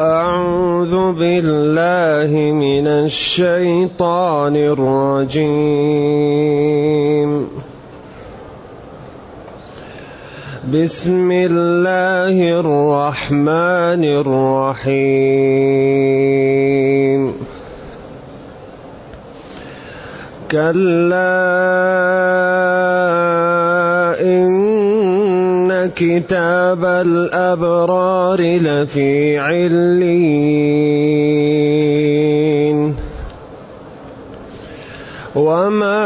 أعوذ بالله من الشيطان الرجيم. بسم الله الرحمن الرحيم. كلا إن كتاب الأبرار لفي علين وما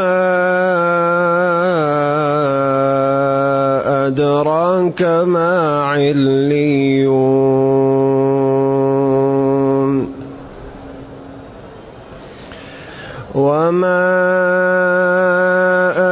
أدراك ما عليون. وما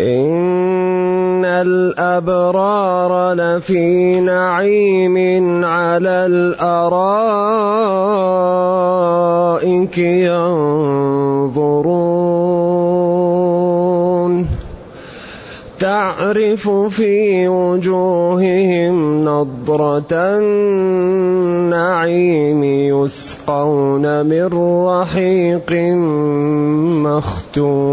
إن الأبرار لفي نعيم على الأرائك ينظرون تعرف في وجوههم نضرة النعيم يسقون من رحيق مختوم.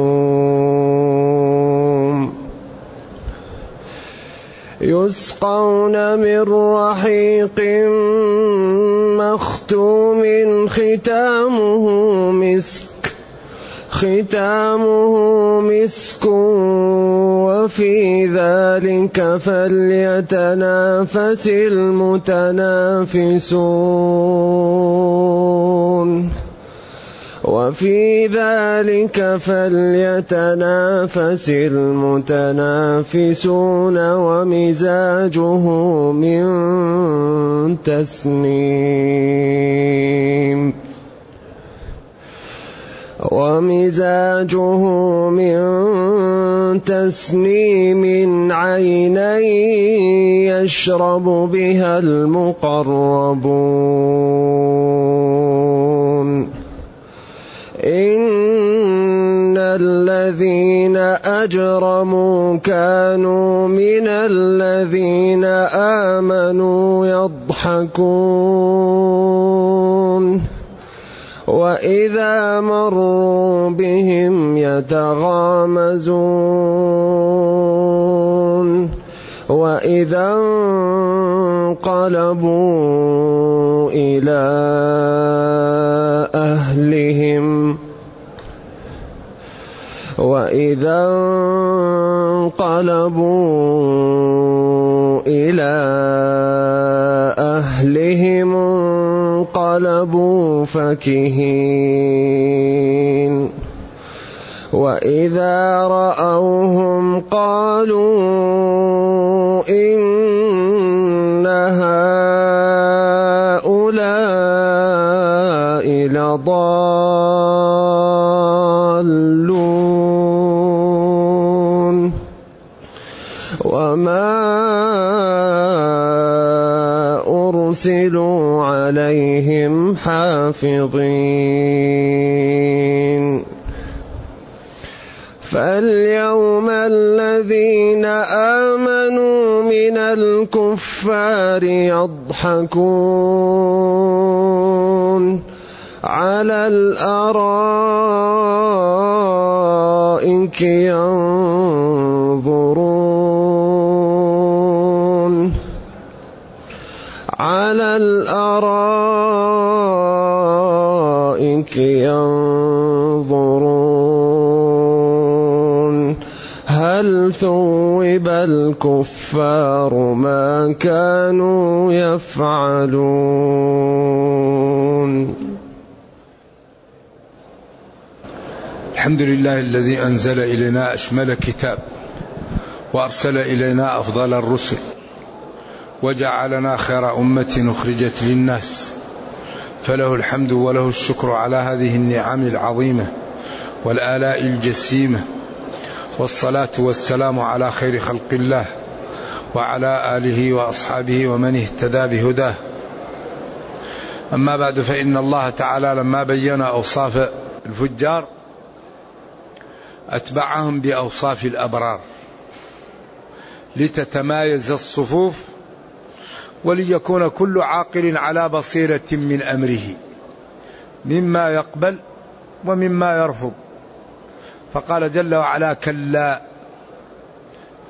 يسقون من رحيق مختوم ختامه مسك ختامه مسك وفي ذلك فليتنافس المتنافسون. وفي ذلك فليتنافس المتنافسون ومزاجه من تسنيم. ومزاجه من تسنيم عينا يشرب بها المقربون. إن الذين أجرموا كانوا من الذين آمنوا يضحكون. وإذا مروا بهم يتغامزون وإذا انقلبوا إلى أهلهم وإذا انقلبوا إلى أهلهم انقلبوا فكهين. وإذا رأوهم قالوا إن هؤلاء لضالون. وما أرسلوا عليهم حافظين. فاليوم الذين آمنوا من الكفار يضحكون على الأرائك ينظرون. على الأرائك ينظرون هل ثوب الكفار ما كانوا يفعلون الحمد لله الذي أنزل إلينا أشمل كتاب وأرسل إلينا أفضل الرسل وجعلنا خير أمة أخرجت للناس. فله الحمد وله الشكر على هذه النعم العظيمة والآلاء الجسيمة. والصلاة والسلام على خير خلق الله وعلى آله وأصحابه ومن اهتدى بهداه. أما بعد فإن الله تعالى لما بين أوصاف الفجار أتبعهم بأوصاف الأبرار. لتتمايز الصفوف وليكون كل عاقل على بصيرة من أمره. مما يقبل ومما يرفض. فقال جل وعلا كلا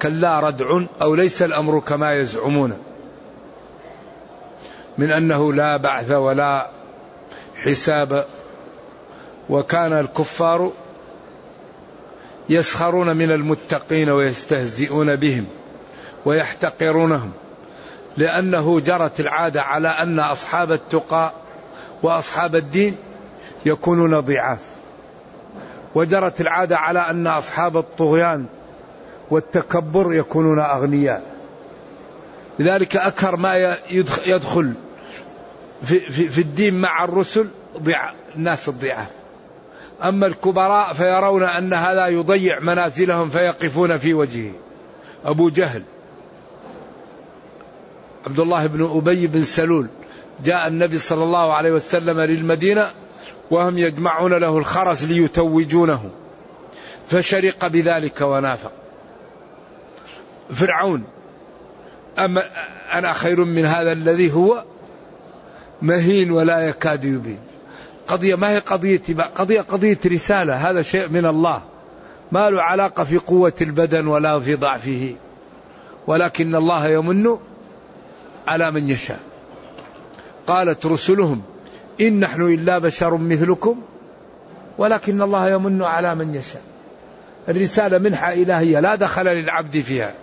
كلا ردع أو ليس الأمر كما يزعمون. من أنه لا بعث ولا حساب. وكان الكفار يسخرون من المتقين ويستهزئون بهم ويحتقرونهم. لأنه جرت العادة على أن أصحاب التقى وأصحاب الدين يكونون ضعاف. وجرت العادة على أن أصحاب الطغيان والتكبر يكونون أغنياء. لذلك أكثر ما يدخل في, في, في الدين مع الرسل ضع الناس الضعاف. أما الكبراء فيرون أن هذا يضيع منازلهم فيقفون في وجهه. أبو جهل عبد الله بن أبي بن سلول. جاء النبي صلى الله عليه وسلم للمدينة وهم يجمعون له الخرز ليتوجونه. فشرق بذلك ونافق. فرعون أما أنا خير من هذا الذي هو؟ مهين ولا يكاد يبين. قضية ما هي قضية قضية قضية رسالة. هذا شيء من الله. ما له علاقة في قوة البدن ولا في ضعفه. ولكن الله يمن على من يشاء. قالت رسلهم إن نحن إلا بشر مثلكم ولكن الله يمن على من يشاء. الرسالة منحة إلهية لا دخل للعبد فيها.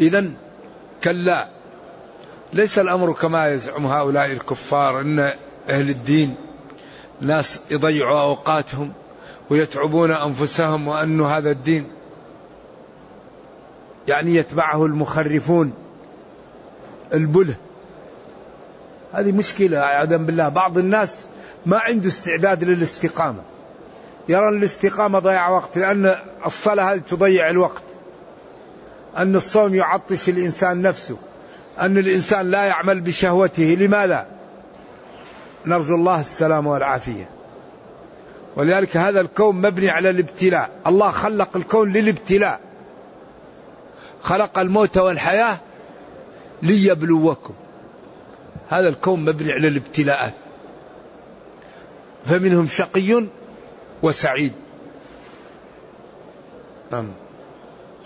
إذا كلا ليس الأمر كما يزعم هؤلاء الكفار أن أهل الدين ناس يضيعوا أوقاتهم ويتعبون أنفسهم وأن هذا الدين يعني يتبعه المخرفون. البله. هذه مشكلة عياذا بالله. بعض الناس ما عنده استعداد للاستقامة. يرى الاستقامة ضياع وقت لأن الصلاة هذه تضيع الوقت. أن الصوم يعطش الإنسان نفسه. أن الإنسان لا يعمل بشهوته. لماذا؟ نرجو الله السلام والعافية. ولذلك هذا الكون مبني على الابتلاء. الله خلق الكون للابتلاء. خلق الموت والحياة ليبلوكم. هذا الكون مبني على الابتلاءات. فمنهم شقي وسعيد.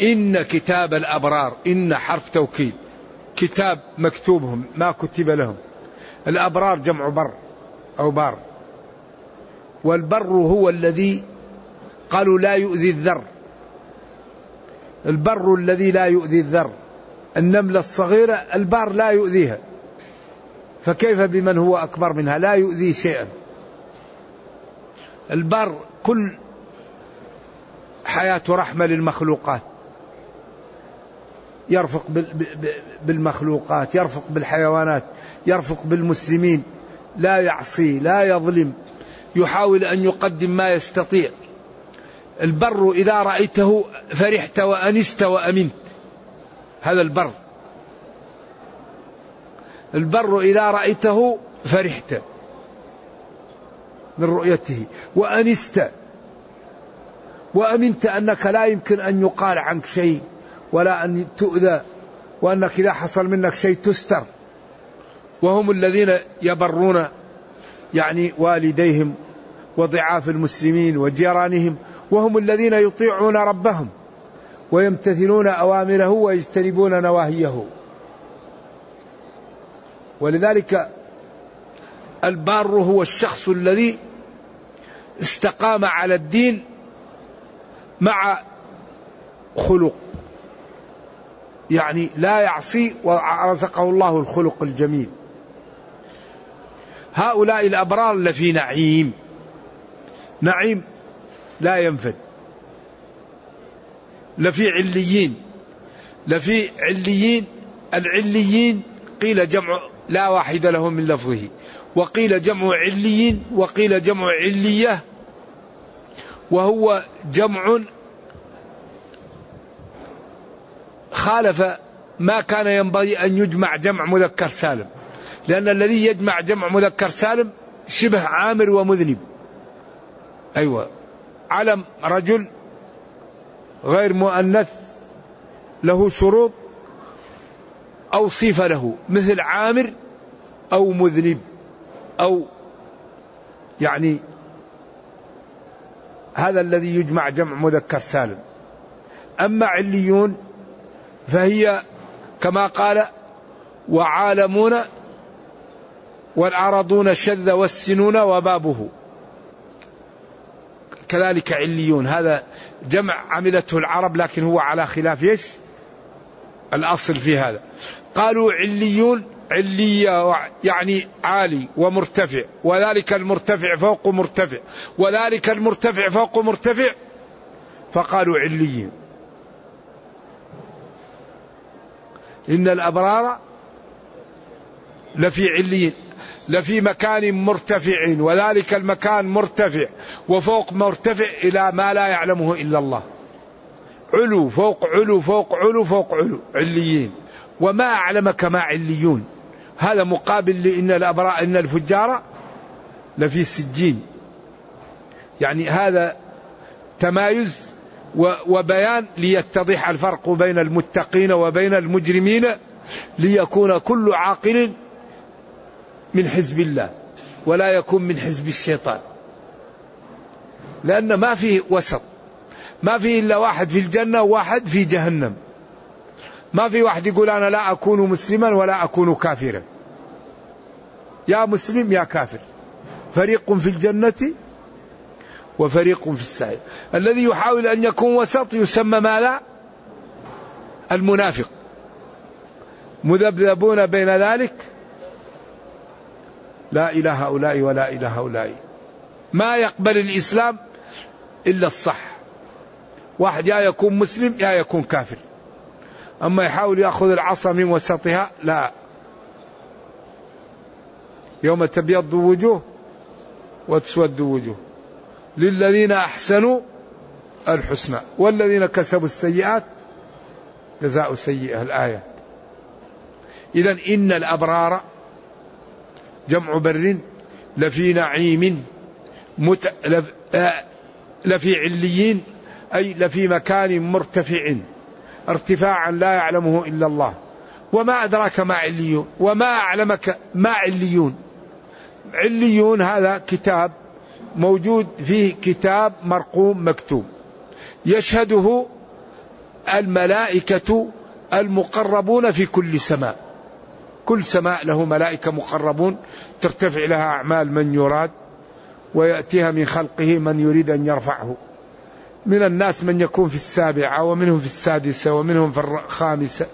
إن كتاب الأبرار إن حرف توكيد كتاب مكتوبهم ما كتب لهم. الأبرار جمع بر أو بار. والبر هو الذي قالوا لا يؤذي الذر. البر الذي لا يؤذي الذر. النملة الصغيرة البار لا يؤذيها. فكيف بمن هو أكبر منها؟ لا يؤذي شيئا. البر كل حياة رحمة للمخلوقات. يرفق بالمخلوقات يرفق بالحيوانات يرفق بالمسلمين. لا يعصي لا يظلم. يحاول أن يقدم ما يستطيع. البر إذا رأيته فرحت وأنست وأمنت. هذا البر. البر إذا رأيته فرحت من رؤيته وأنست. وأمنت أنك لا يمكن أن يقال عنك شيء ولا أن تؤذى وأنك إذا حصل منك شيء تستر. وهم الذين يبرون يعني والديهم وضعاف المسلمين وجيرانهم وهم الذين يطيعون ربهم ويمتثلون أوامره ويجتنبون نواهيه. ولذلك البار هو الشخص الذي استقام على الدين مع خلق. يعني لا يعصي ورزقه الله الخلق الجميل. هؤلاء الأبرار لفي نعيم. نعيم لا ينفد. لفي عليين. لفي عليين. العليين قيل جمع لا واحد له من لفظه. وقيل جمع عليين وقيل جمع علية. وهو جمع خالف ما كان ينبغي أن يجمع جمع مذكر سالم. لأن الذي يجمع جمع مذكر سالم شبه عامر ومذنب. أيوة. علم رجل غير مؤنث له شروط أو صفة له مثل عامر أو مذنب أو يعني هذا الذي يجمع جمع مذكر سالم. أما عليون فهي كما قال وعالمون والأرضون الشذ والسنون وبابه كذلك عليون هذا جمع عملته العرب لكن هو على خلاف إيش؟ الأصل في هذا. قالوا عليون علية يعني عالي ومرتفع وذلك المرتفع فوق مرتفع وذلك المرتفع فوق مرتفع فقالوا عليين إن الأبرار لفي عليين لفي مكان مرتفع وذلك المكان مرتفع وفوق مرتفع إلى ما لا يعلمه إلا الله. علو فوق علو فوق علو فوق علو عليين. وما أعلمك ما عليون. هذا مقابل لأن الأبراء إن الفجار لفي سجين. يعني هذا تمايز وبيان ليتضح الفرق بين المتقين وبين المجرمين ليكون كل عاقل من حزب الله ولا يكون من حزب الشيطان. لأن ما فيه وسط ما فيه إلا واحد في الجنة وواحد في جهنم. ما في واحد يقول أنا لا أكون مسلما ولا أكون كافرا. يا مسلم يا كافر. فريق في الجنة وفريق في السعير. الذي يحاول أن يكون وسط يسمى ماذا؟ المنافق. مذبذبون بين ذلك لا إله هؤلاء ولا إله هؤلاء. ما يقبل الإسلام إلا الصح. واحد يا يكون مسلم يا يكون كافر. أما يحاول يأخذ العصا من وسطها لا. يوم تبيض وجوه وتسود وجوه. للذين أحسنوا الحسنى. والذين كسبوا السيئات جزاء سيئة الآية. إذا إن الأبرار جمع بر لفي نعيم مت... لف... لفي عليين أي لفي مكان مرتفع. ارتفاعا لا يعلمه إلا الله. وما أدراك ما عليون؟ وما أعلمك ما عليون؟ عليون هذا كتاب موجود فيه كتاب مرقوم مكتوب. يشهده الملائكة المقربون في كل سماء. كل سماء له ملائكة مقربون ترتفع لها أعمال من يراد ويأتيها من خلقه من يريد أن يرفعه. من الناس من يكون في السابعة ومنهم في السادسة ومنهم في الخامسة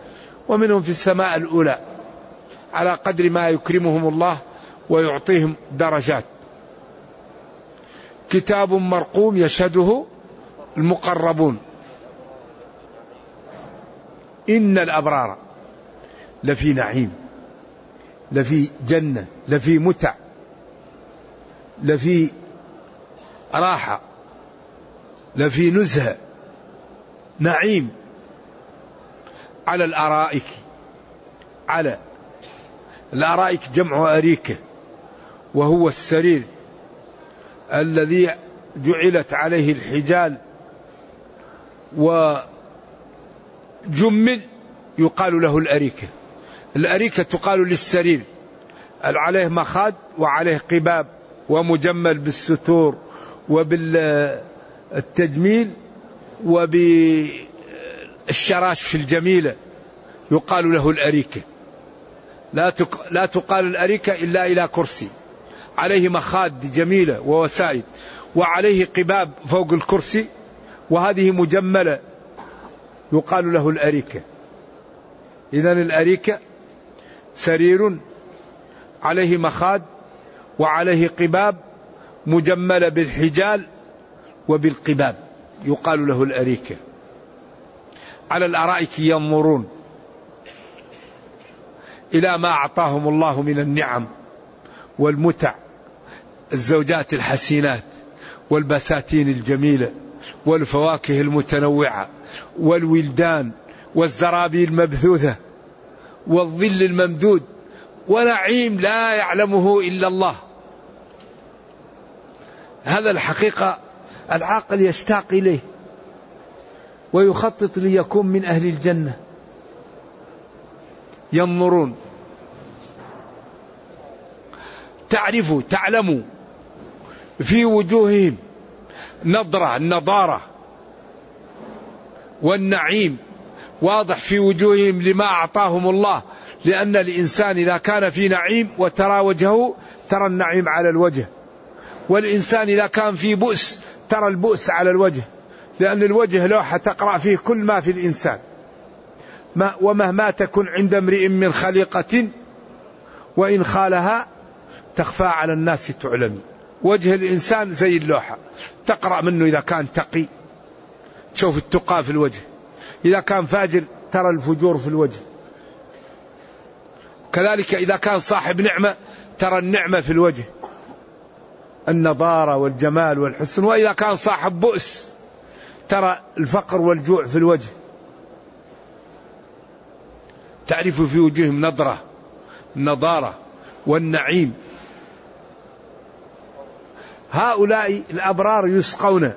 ومنهم في السماء الأولى على قدر ما يكرمهم الله ويعطيهم درجات. كتاب مرقوم يشهده المقربون. إن الأبرار لفي نعيم. لفي جنة لفي متع لفي راحة لفي نزهة نعيم على الأرائك على الأرائك جمع أريكة وهو السرير الذي جعلت عليه الحجال وجمل يقال له الأريكة. الأريكة تقال للسرير. عليه مخاد وعليه قباب ومجمل بالستور وبالتجميل وبالشراش الجميلة. يقال له الأريكة. لا لا تقال الأريكة إلا إلى كرسي. عليه مخاد جميلة ووسائد. وعليه قباب فوق الكرسي. وهذه مجملة. يقال له الأريكة. إذا الأريكة سرير عليه مخاد وعليه قباب مجملة بالحجال وبالقباب يقال له الأريكة. على الأرائك ينظرون إلى ما أعطاهم الله من النعم والمتع الزوجات الحسينات والبساتين الجميلة والفواكه المتنوعة والولدان والزرابي المبثوثة. والظل الممدود ونعيم لا يعلمه إلا الله. هذا الحقيقة العاقل يشتاق إليه ويخطط ليكون من أهل الجنة. ينظرون. تعرفوا تعلموا. في وجوههم نظرة النضارة والنعيم. واضح في وجوههم لما أعطاهم الله لأن الإنسان إذا كان في نعيم وترى وجهه ترى النعيم على الوجه. والإنسان إذا كان في بؤس ترى البؤس على الوجه. لأن الوجه لوحة تقرأ فيه كل ما في الإنسان. ما ومهما تكن عند امرئ من خليقة وإن خالها تخفى على الناس تعلمي وجه الإنسان زي اللوحة. تقرأ منه إذا كان تقي. تشوف التقى في الوجه. إذا كان فاجر ترى الفجور في الوجه. كذلك إذا كان صاحب نعمة ترى النعمة في الوجه. النضارة والجمال والحسن. وإذا كان صاحب بؤس ترى الفقر والجوع في الوجه. تعرف في وجوههم نضرة النضارة والنعيم. هؤلاء الأبرار يسقون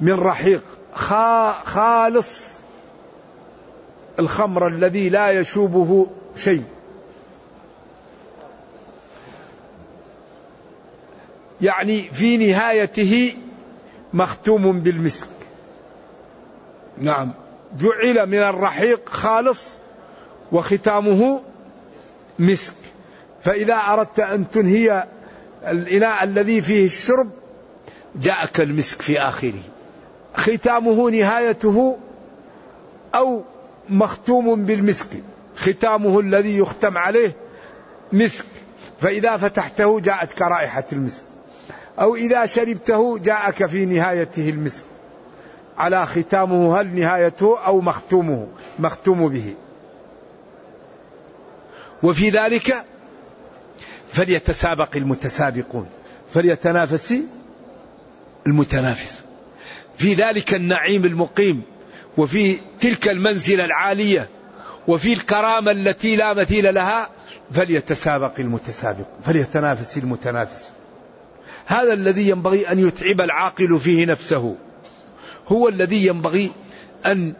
من رحيق. خالص الخمر الذي لا يشوبه شيء. يعني في نهايته مختوم بالمسك. نعم. جعل من الرحيق خالص وختامه مسك. فإذا أردت أن تنهي الإناء الذي فيه الشرب جاءك المسك في آخره. ختامه نهايته أو مختوم بالمسك. ختامه الذي يختم عليه مسك. فإذا فتحته جاءتك رائحة المسك. أو إذا شربته جاءك في نهايته المسك. على ختامه هل نهايته أو مختومه مختوم به. وفي ذلك فليتسابق المتسابقون. فليتنافس المتنافس. في ذلك النعيم المقيم وفي تلك المنزلة العالية وفي الكرامة التي لا مثيل لها فليتسابق المتسابق فليتنافس المتنافس. هذا الذي ينبغي أن يتعب العاقل فيه نفسه. هو الذي ينبغي أن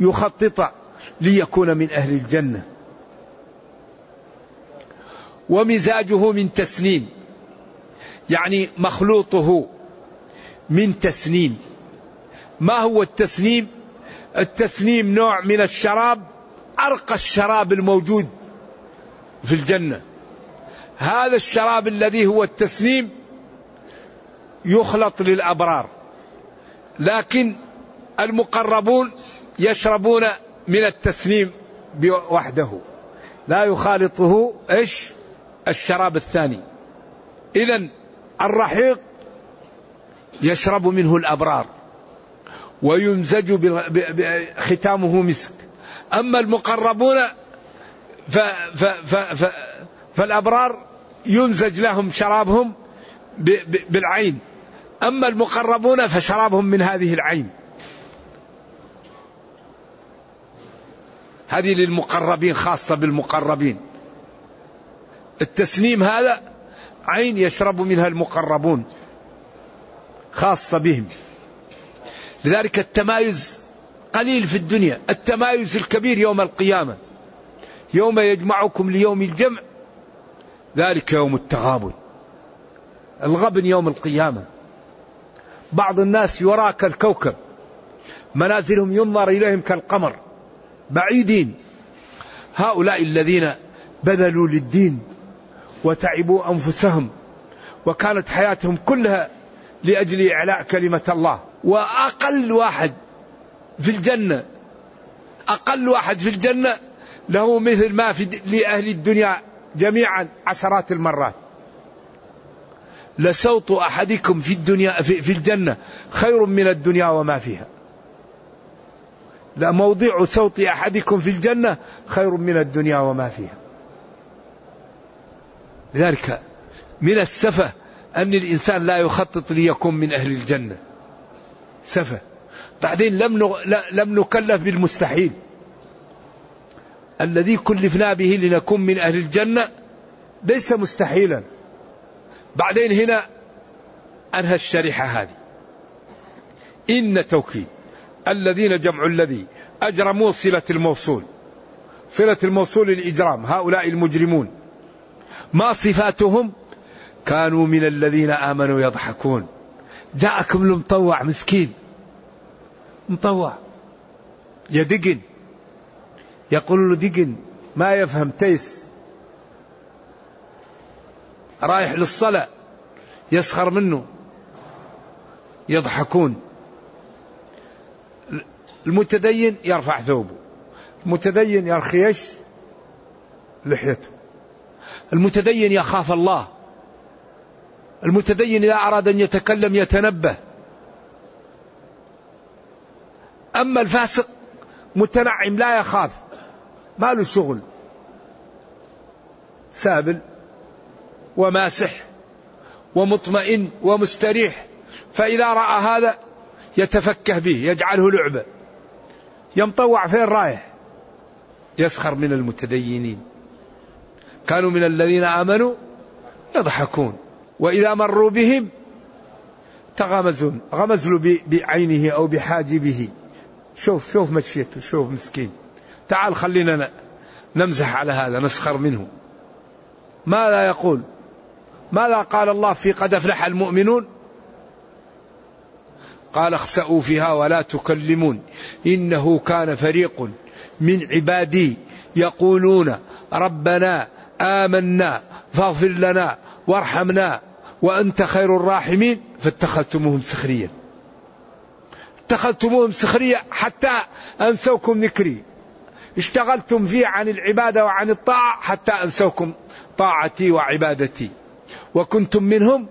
يخطط ليكون من أهل الجنة. ومزاجه من تسنيم يعني مخلوطه من تسنيم ما هو التسنيم التسنيم نوع من الشراب أرقى الشراب الموجود في الجنة. هذا الشراب الذي هو التسنيم يخلط للأبرار. لكن المقربون يشربون من التسنيم وحده لا يخالطه إيش؟ الشراب الثاني. إذا الرحيق يشرب منه الأبرار. ويمزج ختامه مسك. أما المقربون ف ف ف ف فالأبرار يمزج لهم شرابهم بالعين. أما المقربون فشرابهم من هذه العين. هذه للمقربين خاصة بالمقربين. التسنيم هذا عين يشرب منها المقربون خاصة بهم. لذلك التمايز قليل في الدنيا التمايز الكبير يوم القيامة. يوم يجمعكم ليوم الجمع ذلك يوم التغابن. الغبن يوم القيامة. بعض الناس يرى كالكوكب منازلهم ينظر إليهم كالقمر بعيدين. هؤلاء الذين بذلوا للدين وتعبوا أنفسهم وكانت حياتهم كلها لأجل إعلاء كلمة الله. وأقل واحد في الجنة. أقل واحد في الجنة له مثل ما في لأهل الدنيا جميعا عشرات المرات. لصوت أحدكم في الدنيا في, في الجنة خير من الدنيا وما فيها. لموضع صوت أحدكم في الجنة خير من الدنيا وما فيها. لذلك من السفة أن الإنسان لا يخطط ليكون من أهل الجنة. سفة. بعدين لم لم نكلف بالمستحيل. الذي كلفنا به لنكون من أهل الجنة ليس مستحيلا. بعدين هنا أنهى الشريحة هذه. إن توكيد. الذين جمع الذي أجرموا صلة الموصول. صلة الموصول الإجرام هؤلاء المجرمون. ما صفاتهم؟ كانوا من الذين آمنوا يضحكون. جاءكم المطوع مسكين. مطوع. يا دقن. يقول له دقن ما يفهم تيس. رايح للصلاة. يسخر منه. يضحكون. المتدين يرفع ثوبه. المتدين يرخيش لحيته. المتدين يخاف الله. المتدين إذا أراد أن يتكلم يتنبه. أما الفاسق متنعم لا يخاف. ما له شغل. سابل وماسح ومطمئن ومستريح. فإذا رأى هذا يتفكه به يجعله لعبة. يمطوع فين رايح يسخر من المتدينين. كانوا من الذين آمنوا يضحكون. وإذا مروا بهم تغمزون غمز له بعينه أو بحاجبه. شوف شوف مشيته شوف مسكين. تعال خلينا نمزح على هذا نسخر منه. ماذا يقول؟ ماذا قال الله في قد أفلح المؤمنون؟ قال اخسأوا فيها ولا تكلمون إنه كان فريق من عبادي يقولون ربنا آمنا فاغفر لنا وارحمنا وأنت خير الراحمين فاتخذتموهم سخريا اتخذتموهم سخريا حتى أنسوكم ذكري اشتغلتم فيه عن العبادة وعن الطاعة حتى أنسوكم طاعتي وعبادتي. وكنتم منهم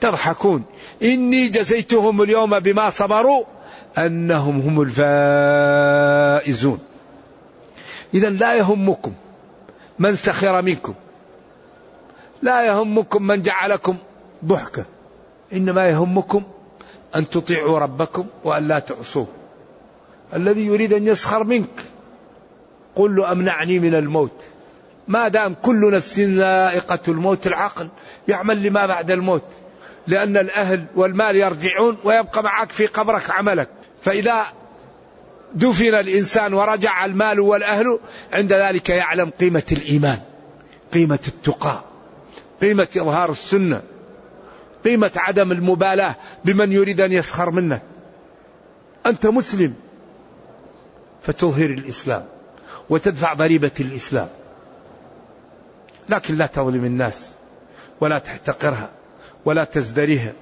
تضحكون. إني جزيتهم اليوم بما صبروا أنهم هم الفائزون. إذا لا يهمكم من سخر منكم. لا يهمكم من جعلكم ضحكة. إنما يهمكم أن تطيعوا ربكم وأن لا تعصوه. الذي يريد أن يسخر منك. قل له أمنعني من الموت. ما دام كل نفس ذائقة الموت العقل يعمل لما بعد الموت. لأن الأهل والمال يرجعون ويبقى معك في قبرك عملك. فإذا دفن الإنسان ورجع المال والأهل عند ذلك يعلم قيمة الإيمان قيمة التقى. قيمة إظهار السنة. قيمة عدم المبالاة بمن يريد أن يسخر منك أنت مسلم. فتظهر الإسلام وتدفع ضريبة الإسلام. لكن لا تظلم الناس ولا تحتقرها ولا تزدريها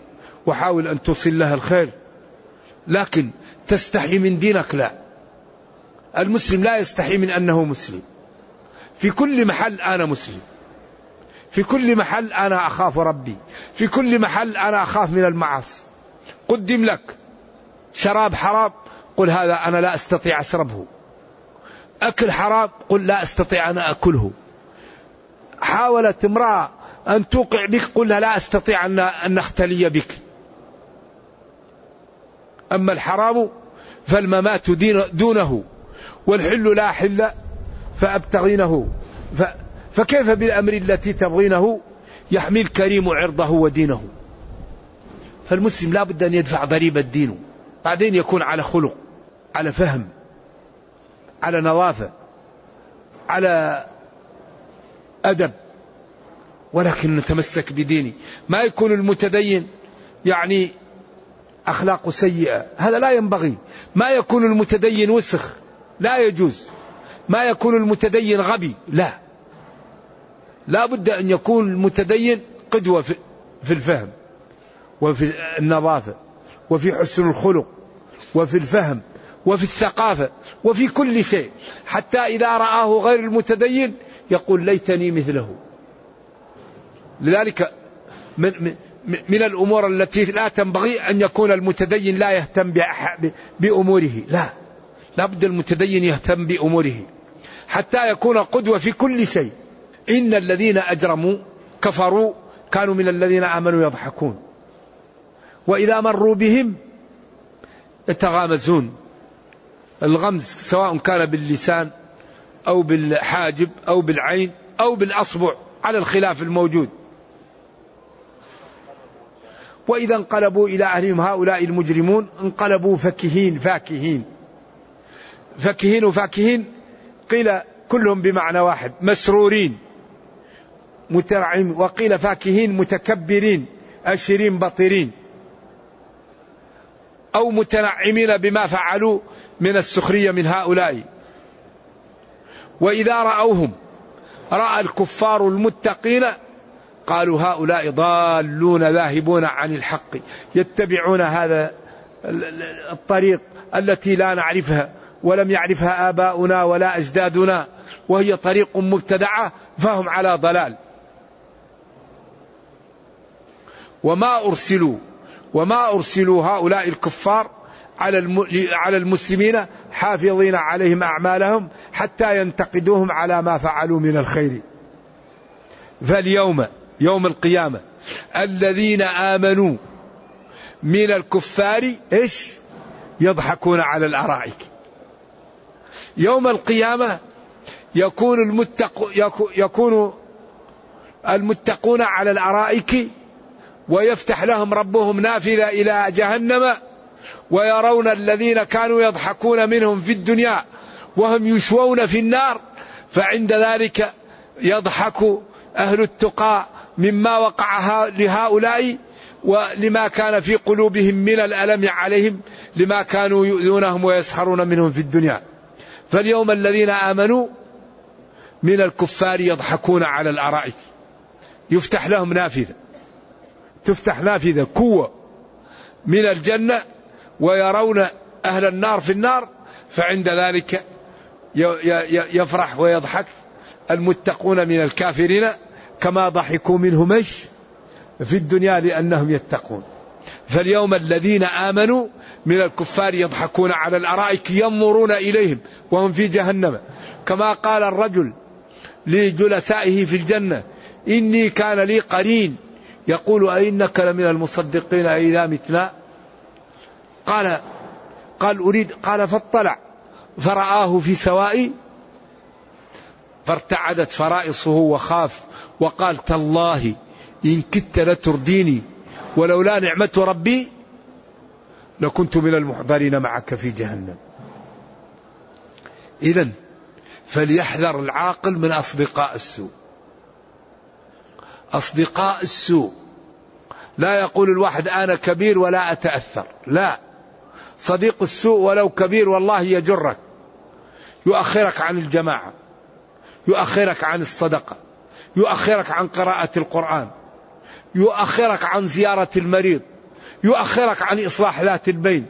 وحاول أن توصل لها الخير. لكن تستحي من دينك؟ لا. المسلم لا يستحي من أنه مسلم. في كل محل أنا مسلم. في كل محل أنا أخاف ربي. في كل محل أنا أخاف من المعاصي. قدم لك شراب حرام قل هذا أنا لا أستطيع أشربه. أكل حرام قل لا أستطيع أن أكله. حاولت امرأة أن توقع بك قل لا أستطيع أن نختلي بك. أما الحرام فالممات دونه والحل لا حل فأبتغينه. فكيف بالأمر التي تبغينه؟ يحمي الكريم عرضه ودينه. فالمسلم لا بد أن يدفع ضريبة دينه بعدين يكون على خلق على فهم على نظافة على أدب. ولكن نتمسك بديني ما يكون المتدين يعني أخلاق سيئة. هذا لا ينبغي. ما يكون المتدين وسخ لا يجوز. ما يكون المتدين غبي لا. لا بد أن يكون المتدين قدوة في الفهم وفي النظافة وفي حسن الخلق وفي الفهم وفي الثقافة وفي كل شيء. حتى إذا رآه غير المتدين يقول ليتني مثله. لذلك من, من الأمور التي لا تنبغي أن يكون المتدين لا يهتم بأموره. لا. لابد المتدين يهتم بأموره. حتى يكون قدوة في كل شيء. إن الذين أجرموا كفروا كانوا من الذين آمنوا يضحكون. وإذا مروا بهم يتغامزون. الغمز سواء كان باللسان أو بالحاجب أو بالعين أو بالأصبع على الخلاف الموجود. وإذا انقلبوا إلى أهلهم هؤلاء المجرمون انقلبوا فكهين فاكهين. فكهين وفاكهين قيل كلهم بمعنى واحد مسرورين. مترعم وقيل فاكهين متكبرين أشرين بطرين. أو متنعمين بما فعلوا من السخرية من هؤلاء. وإذا رأوهم رأى الكفار المتقين قالوا هؤلاء ضالون ذاهبون عن الحق يتبعون هذا الطريق التي لا نعرفها ولم يعرفها آباؤنا ولا أجدادنا وهي طريق مبتدعة فهم على ضلال. وما أرسلوا وما أرسلوا هؤلاء الكفار على على المسلمين حافظين عليهم أعمالهم حتى ينتقدوهم على ما فعلوا من الخير. فاليوم يوم القيامة الذين آمنوا من الكفار إيش؟ يضحكون على الأرائك. يوم القيامة يكون المتق يكون المتقون على الأرائك ويفتح لهم ربهم نافذة إلى جهنم ويرون الذين كانوا يضحكون منهم في الدنيا وهم يشوون في النار فعند ذلك يضحك أهل التقى مما وقع لهؤلاء ولما كان في قلوبهم من الألم عليهم لما كانوا يؤذونهم ويسخرون منهم في الدنيا. فاليوم الذين آمنوا من الكفار يضحكون على الأرائك. يفتح لهم نافذة. تفتح نافذة قوة من الجنة ويرون أهل النار في النار فعند ذلك يفرح ويضحك المتقون من الكافرين كما ضحكوا منه مش في الدنيا لأنهم يتقون. فاليوم الذين آمنوا من الكفار يضحكون على الأرائك ينظرون إليهم وهم في جهنم. كما قال الرجل لجلسائه في الجنة إني كان لي قرين يقول أئنك لمن المصدقين إذا متنا قال قال أريد قال فاطلع فرآه في سواء فارتعدت فرائصه وخاف وقال تالله إن كدت لترديني ولولا نعمة ربي لكنت من المحضرين معك في جهنم. إذا فليحذر العاقل من أصدقاء السوء. أصدقاء السوء. لا يقول الواحد أنا كبير ولا أتأثر. لا. صديق السوء ولو كبير والله يجرك. يؤخرك عن الجماعة. يؤخرك عن الصدقة. يؤخرك عن قراءة القرآن. يؤخرك عن زيارة المريض. يؤخرك عن إصلاح ذات البين.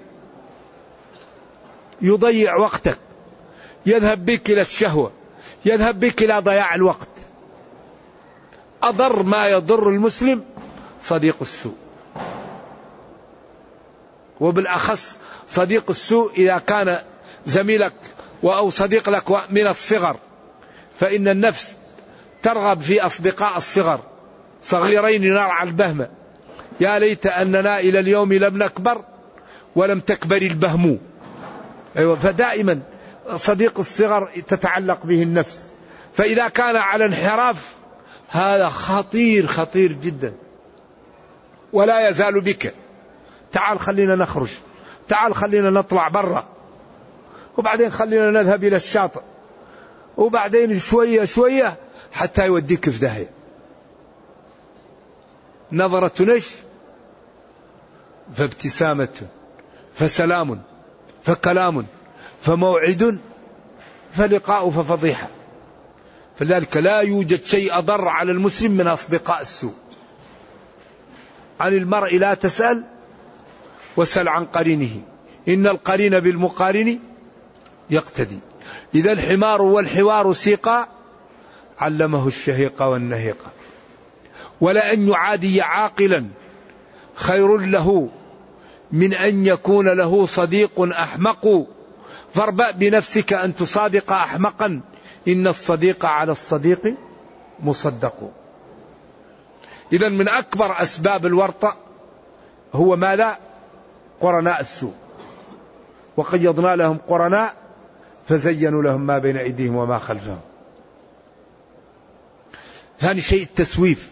يضيع وقتك. يذهب بك إلى الشهوة. يذهب بك إلى ضياع الوقت. أضر ما يضر المسلم صديق السوء. وبالأخص صديق السوء إذا كان زميلك أو صديق لك من الصغر فإن النفس ترغب في أصدقاء الصغر. صغيرين نرعى البهمة. يا ليت أننا إلى اليوم لم نكبر ولم تكبر البهم. أيوة فدائما صديق الصغر تتعلق به النفس. فإذا كان على انحراف هذا خطير خطير جدا. ولا يزال بك. تعال خلينا نخرج. تعال خلينا نطلع برا. وبعدين خلينا نذهب إلى الشاطئ. وبعدين شوية شوية حتى يوديك في داهية. نظرة نش فابتسامة فسلام فكلام فموعد فلقاء ففضيحة. فلذلك لا يوجد شيء أضر على المسلم من أصدقاء السوء. عن المرء لا تسأل وسل عن قرينه. إن القرين بالمقارن يقتدي. إذا الحمار والحوار سيقا علمه الشهيق والنهيق. ولأن يعادي عاقلا خير له من أن يكون له صديق أحمق. فاربأ بنفسك أن تصادق أحمقا. إن الصديق على الصديق مصدق. إذا من أكبر أسباب الورطة هو ماذا؟ قرناء السوء. وقيضنا لهم قرناء فزينوا لهم ما بين أيديهم وما خلفهم. ثاني شيء التسويف.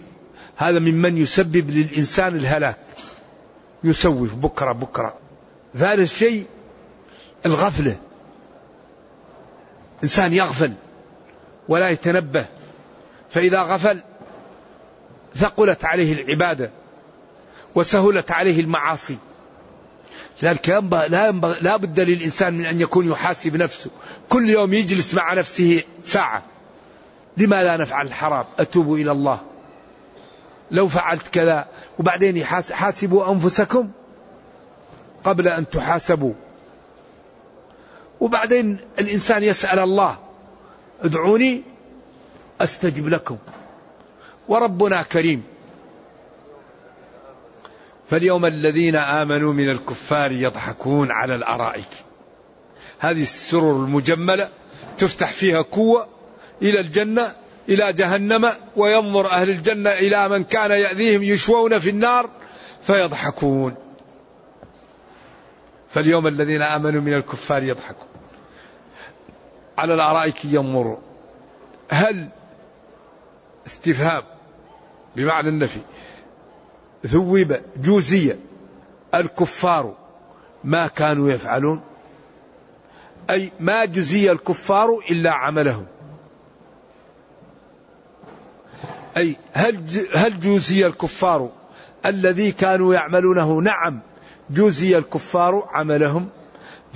هذا ممن يسبب للإنسان الهلاك. يسوف بكرة بكرة. ثالث شيء الغفلة. إنسان يغفل. ولا يتنبه. فإذا غفل ثقلت عليه العبادة وسهلت عليه المعاصي. لذلك لا, لا بد للإنسان من أن يكون يحاسب نفسه. كل يوم يجلس مع نفسه ساعة. لما لا نفعل الحرام؟ أتوب إلى الله. لو فعلت كذا وبعدين حاسبوا أنفسكم قبل أن تحاسبوا. وبعدين الإنسان يسأل الله. ادعوني أستجب لكم. وربنا كريم. فاليوم الذين آمنوا من الكفار يضحكون على الأرائك. هذه السرر المجملة تفتح فيها كوة إلى الجنة إلى جهنم وينظر أهل الجنة إلى من كان يأذيهم يشوون في النار فيضحكون. فاليوم الذين آمنوا من الكفار يضحكون. على الأرائك ينظرون هل استفهام بمعنى النفي ثوب جوزية الكفار ما كانوا يفعلون؟ أي ما جزي الكفار إلا عملهم. أي هل هل جوزي الكفار الذي كانوا يعملونه؟ نعم جوزي الكفار عملهم.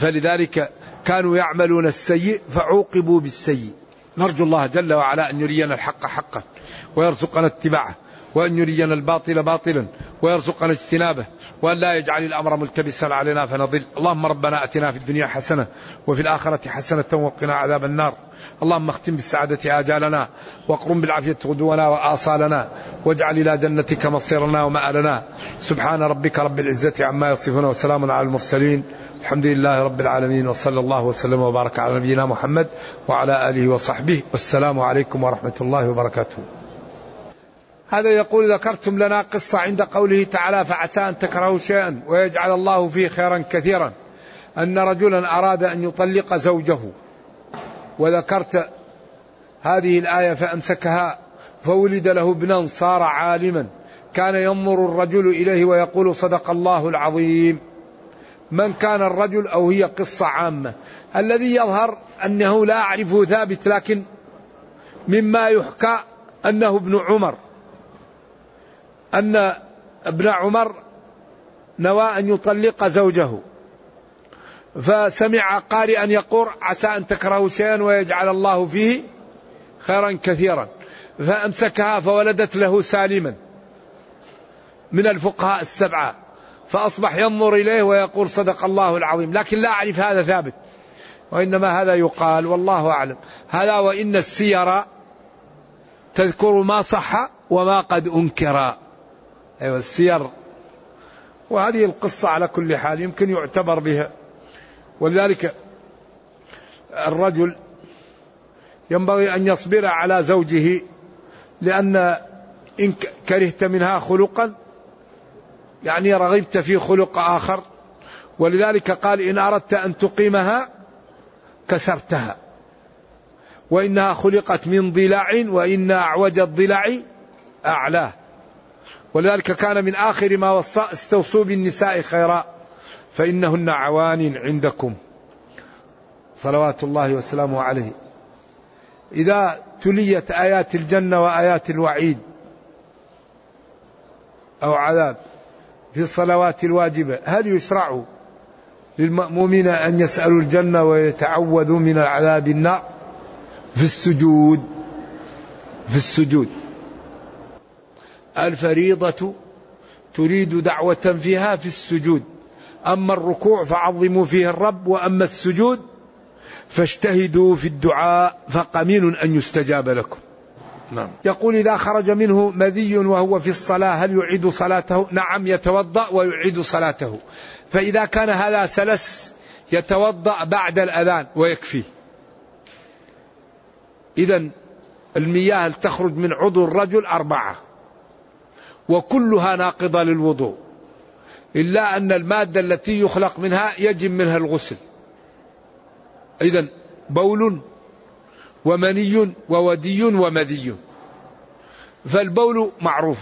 فلذلك كانوا يعملون السيء فعوقبوا بالسيء. نرجو الله جل وعلا أن يرينا الحق حقا ويرزقنا اتباعه. وأن يرينا الباطل باطلا ويرزقنا اجتنابه وأن لا يجعل الأمر ملتبسا علينا فنضل. اللهم ربنا أتنا في الدنيا حسنة وفي الآخرة حسنة وقنا عذاب النار. اللهم اختم بالسعادة آجالنا واقرم بالعافية غدونا وآصالنا واجعل إلى جنتك مصيرنا ومآلنا. سبحان ربك رب العزة عما يصفون وسلام على المرسلين. الحمد لله رب العالمين وصلى الله وسلم وبارك على نبينا محمد وعلى آله وصحبه. والسلام عليكم ورحمة الله وبركاته. هذا يقول ذكرتم لنا قصة عند قوله تعالى فعسى أن تكرهوا شيئا ويجعل الله فيه خيرا كثيرا. أن رجلا أراد أن يطلق زوجه. وذكرت هذه الآية فأمسكها فولد له ابنا صار عالما. كان ينظر الرجل إليه ويقول صدق الله العظيم. من كان الرجل أو هي قصة عامة. الذي يظهر أنه لا أعرفه ثابت لكن مما يحكى أنه ابن عمر. أن ابن عمر نوى أن يطلق زوجه. فسمع قارئا يقول عسى أن تكرهوا شيئا ويجعل الله فيه خيرا كثيرا. فأمسكها فولدت له سالما من الفقهاء السبعة. فأصبح ينظر إليه ويقول صدق الله العظيم. لكن لا أعرف هذا ثابت. وإنما هذا يقال والله أعلم. هذا وإن السير تذكر ما صح وما قد أنكر. أيوة السير. وهذه القصة على كل حال يمكن يعتبر بها. ولذلك الرجل ينبغي أن يصبر على زوجه لأن إن كرهت منها خلقا يعني رغبت في خلق آخر. ولذلك قال إن أردت أن تقيمها كسرتها. وإنها خلقت من ضلع وإن أعوج الضلع أعلاه. ولذلك كان من آخر ما وصى استوصوا بالنساء خيرا فإنهن عوان عندكم. صلوات الله وسلامه عليه. إذا تليت آيات الجنة وآيات الوعيد أو عذاب في الصلوات الواجبة هل يشرع للمأمومين أن يسألوا الجنة ويتعوذوا من العذاب النار؟ في السجود في السجود. الفريضة تريد دعوة فيها في السجود. أما الركوع فعظموا فيه الرب وأما السجود فاجتهدوا في الدعاء فقمين أن يستجاب لكم. نعم. يقول إذا خرج منه مذي وهو في الصلاة هل يعيد صلاته؟ نعم يتوضأ ويعيد صلاته. فإذا كان هذا سلس يتوضأ بعد الأذان ويكفيه. إذا المياه تخرج من عضو الرجل أربعة. وكلها ناقضة للوضوء. إلا أن المادة التي يخلق منها يجب منها الغسل. إذا بول ومني وودي ومذي. فالبول معروف.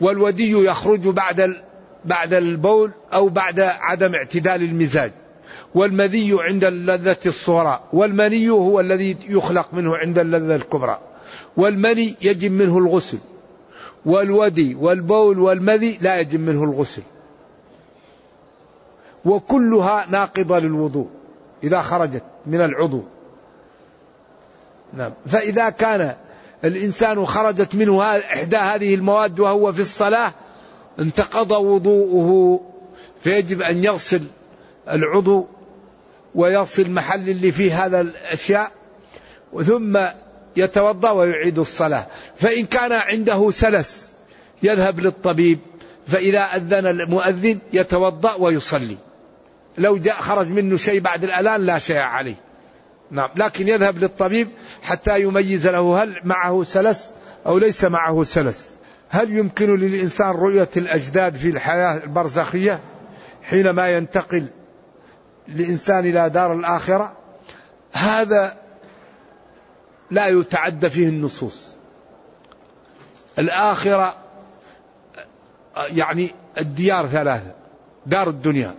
والودي يخرج بعد بعد البول أو بعد عدم اعتدال المزاج. والمذي عند اللذة الصغرى. والمني هو الذي يخلق منه عند اللذة الكبرى. والمني يجب منه الغسل. والودي والبول والمذي لا يجب منه الغسل. وكلها ناقضة للوضوء إذا خرجت من العضو. نعم. فإذا كان الإنسان خرجت منه إحدى هذه المواد وهو في الصلاة انتقض وضوءه فيجب أن يغسل العضو ويغسل المحل اللي فيه هذا الأشياء. ثم يتوضأ ويعيد الصلاة. فإن كان عنده سلس يذهب للطبيب فإذا أذن المؤذن يتوضأ ويصلي. لو جاء خرج منه شيء بعد الأذان لا شيء عليه. نعم لكن يذهب للطبيب حتى يميز له هل معه سلس أو ليس معه سلس. هل يمكن للإنسان رؤية الأجداد في الحياة البرزخية حينما ينتقل الإنسان إلى دار الآخرة؟ هذا لا يتعدى فيه النصوص. الآخرة يعني الديار ثلاثة دار الدنيا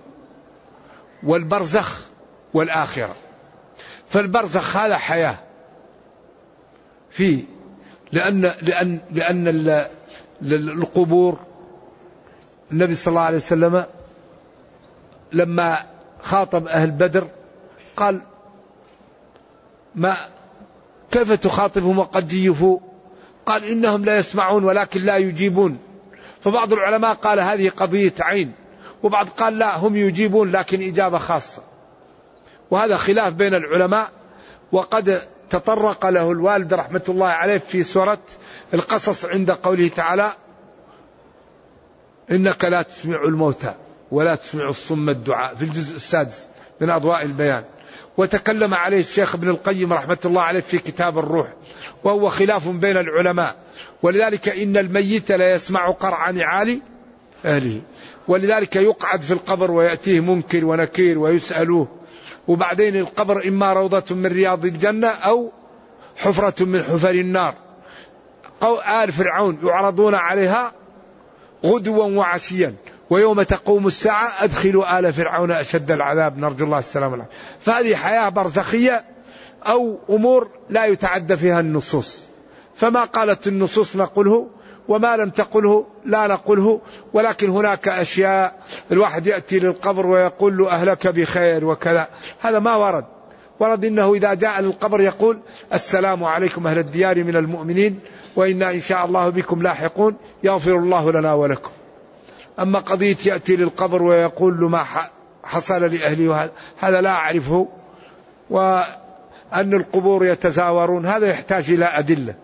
والبرزخ والآخرة. فالبرزخ هذا حياة فيه لأن لأن لأن القبور النبي صلى الله عليه وسلم لما خاطب أهل بدر قال ما كيف تخاطبهم وقد جيفوا؟ قال إنهم لا يسمعون ولكن لا يجيبون. فبعض العلماء قال هذه قضية عين وبعض قال لا هم يجيبون لكن إجابة خاصة. وهذا خلاف بين العلماء وقد تطرق له الوالد رحمة الله عليه في سورة القصص عند قوله تعالى إنك لا تسمع الموتى ولا تسمع الصم الدعاء. في الجزء السادس من أضواء البيان. وتكلم عليه الشيخ ابن القيم رحمة الله عليه في كتاب الروح وهو خلاف بين العلماء. ولذلك إن الميت لا يسمع قرع نعال أهله. ولذلك يقعد في القبر ويأتيه منكر ونكير ويسألوه. وبعدين القبر إما روضة من رياض الجنة أو حفرة من حفر النار. آل فرعون يعرضون عليها غدوا وعشيا. ويوم تقوم الساعة أدخلوا آل فرعون أشد العذاب نرجو الله السلامة عليكم فهذه حياة برزخية أو أمور لا يتعدى فيها النصوص. فما قالت النصوص نقوله وما لم تقله لا نقله ولكن هناك أشياء الواحد يأتي للقبر ويقول له أهلك بخير وكذا. هذا ما ورد. ورد إنه إذا جاء للقبر يقول السلام عليكم أهل الديار من المؤمنين وإنا إن شاء الله بكم لاحقون. يغفر الله لنا ولكم. أما قضية يأتي للقبر ويقول له ما حصل لأهلي هذا لا أعرفه وأن القبور يتزاورون هذا يحتاج إلى أدلة.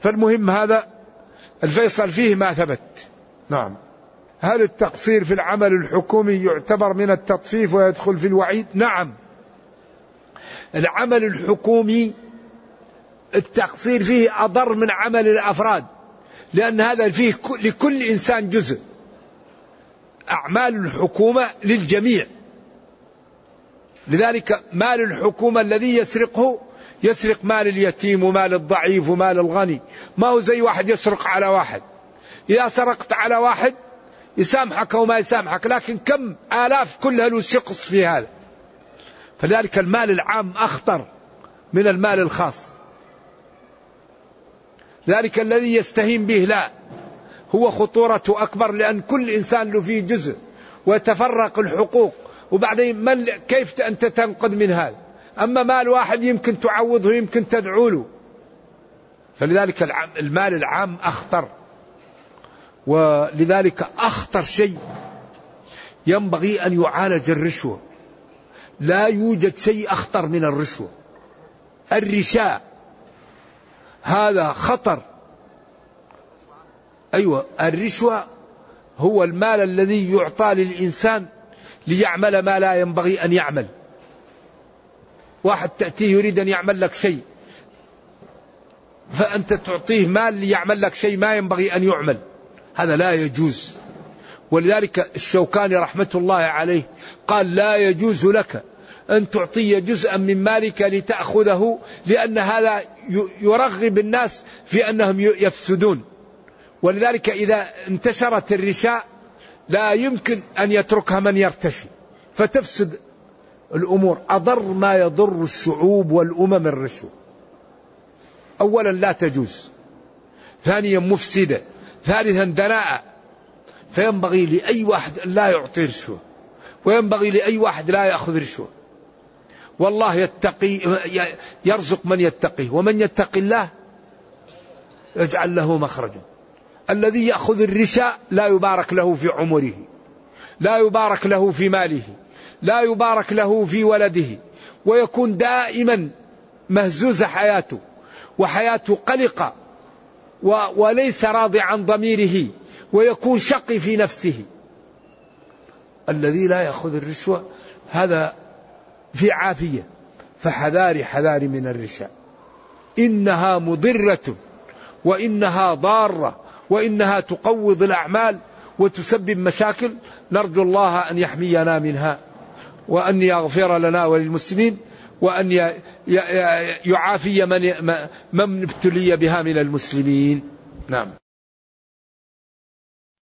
فالمهم هذا الفيصل فيه ما ثبت. نعم. هل التقصير في العمل الحكومي يعتبر من التطفيف ويدخل في الوعيد؟ نعم. العمل الحكومي التقصير فيه أضر من عمل الأفراد لأن هذا فيه لكل إنسان جزء أعمال الحكومة للجميع. لذلك مال الحكومة الذي يسرقه يسرق مال اليتيم ومال الضعيف ومال الغني. ما هو زي واحد يسرق على واحد. إذا سرقت على واحد يسامحك وما يسامحك لكن كم آلاف كلها له شقص في هذا. فلذلك المال العام أخطر من المال الخاص. ذلك الذي يستهين به لا هو خطورته أكبر لأن كل إنسان له فيه جزء ويتفرق الحقوق. وبعدين من كيف أنت تنقذ من هذا؟ أما مال واحد يمكن تعوضه يمكن تدعو له. فلذلك المال العام أخطر. ولذلك أخطر شيء ينبغي أن يعالج الرشوة. لا يوجد شيء أخطر من الرشوة. الرشاء. هذا خطر. أيوة الرشوة هو المال الذي يعطى للإنسان ليعمل ما لا ينبغي أن يعمل. واحد تأتيه يريد أن يعمل لك شيء فأنت تعطيه مال ليعمل لك شيء ما ينبغي أن يعمل. هذا لا يجوز. ولذلك الشوكاني رحمة الله عليه قال لا يجوز لك أن تعطي جزءا من مالك لتأخذه لأن هذا يرغب الناس في أنهم يفسدون. ولذلك إذا انتشرت الرشاء لا يمكن أن يتركها من يرتشي. فتفسد الأمور. أضر ما يضر الشعوب والأمم الرشوة. أولا لا تجوز. ثانيا مفسدة. ثالثا دناءة فينبغي لأي واحد لا يعطي رشوة. وينبغي لأي واحد لا يأخذ رشوة. والله يتقي يرزق من يتقيه. ومن يتقي الله يجعل له مخرجا. الذي يأخذ الرشاء لا يبارك له في عمره لا يبارك له في ماله لا يبارك له في ولده ويكون دائما مهزوز حياته وحياته قلقة وليس راضي عن ضميره ويكون شقي في نفسه. الذي لا يأخذ الرشوة هذا في عافية. فحذاري حذاري من الرشاء إنها مضرة وإنها ضارة. وإنها تقوض الأعمال وتسبب مشاكل. نرجو الله أن يحمينا منها وأن يغفر لنا وللمسلمين وأن يعافي من ابتلي بها من المسلمين. نعم.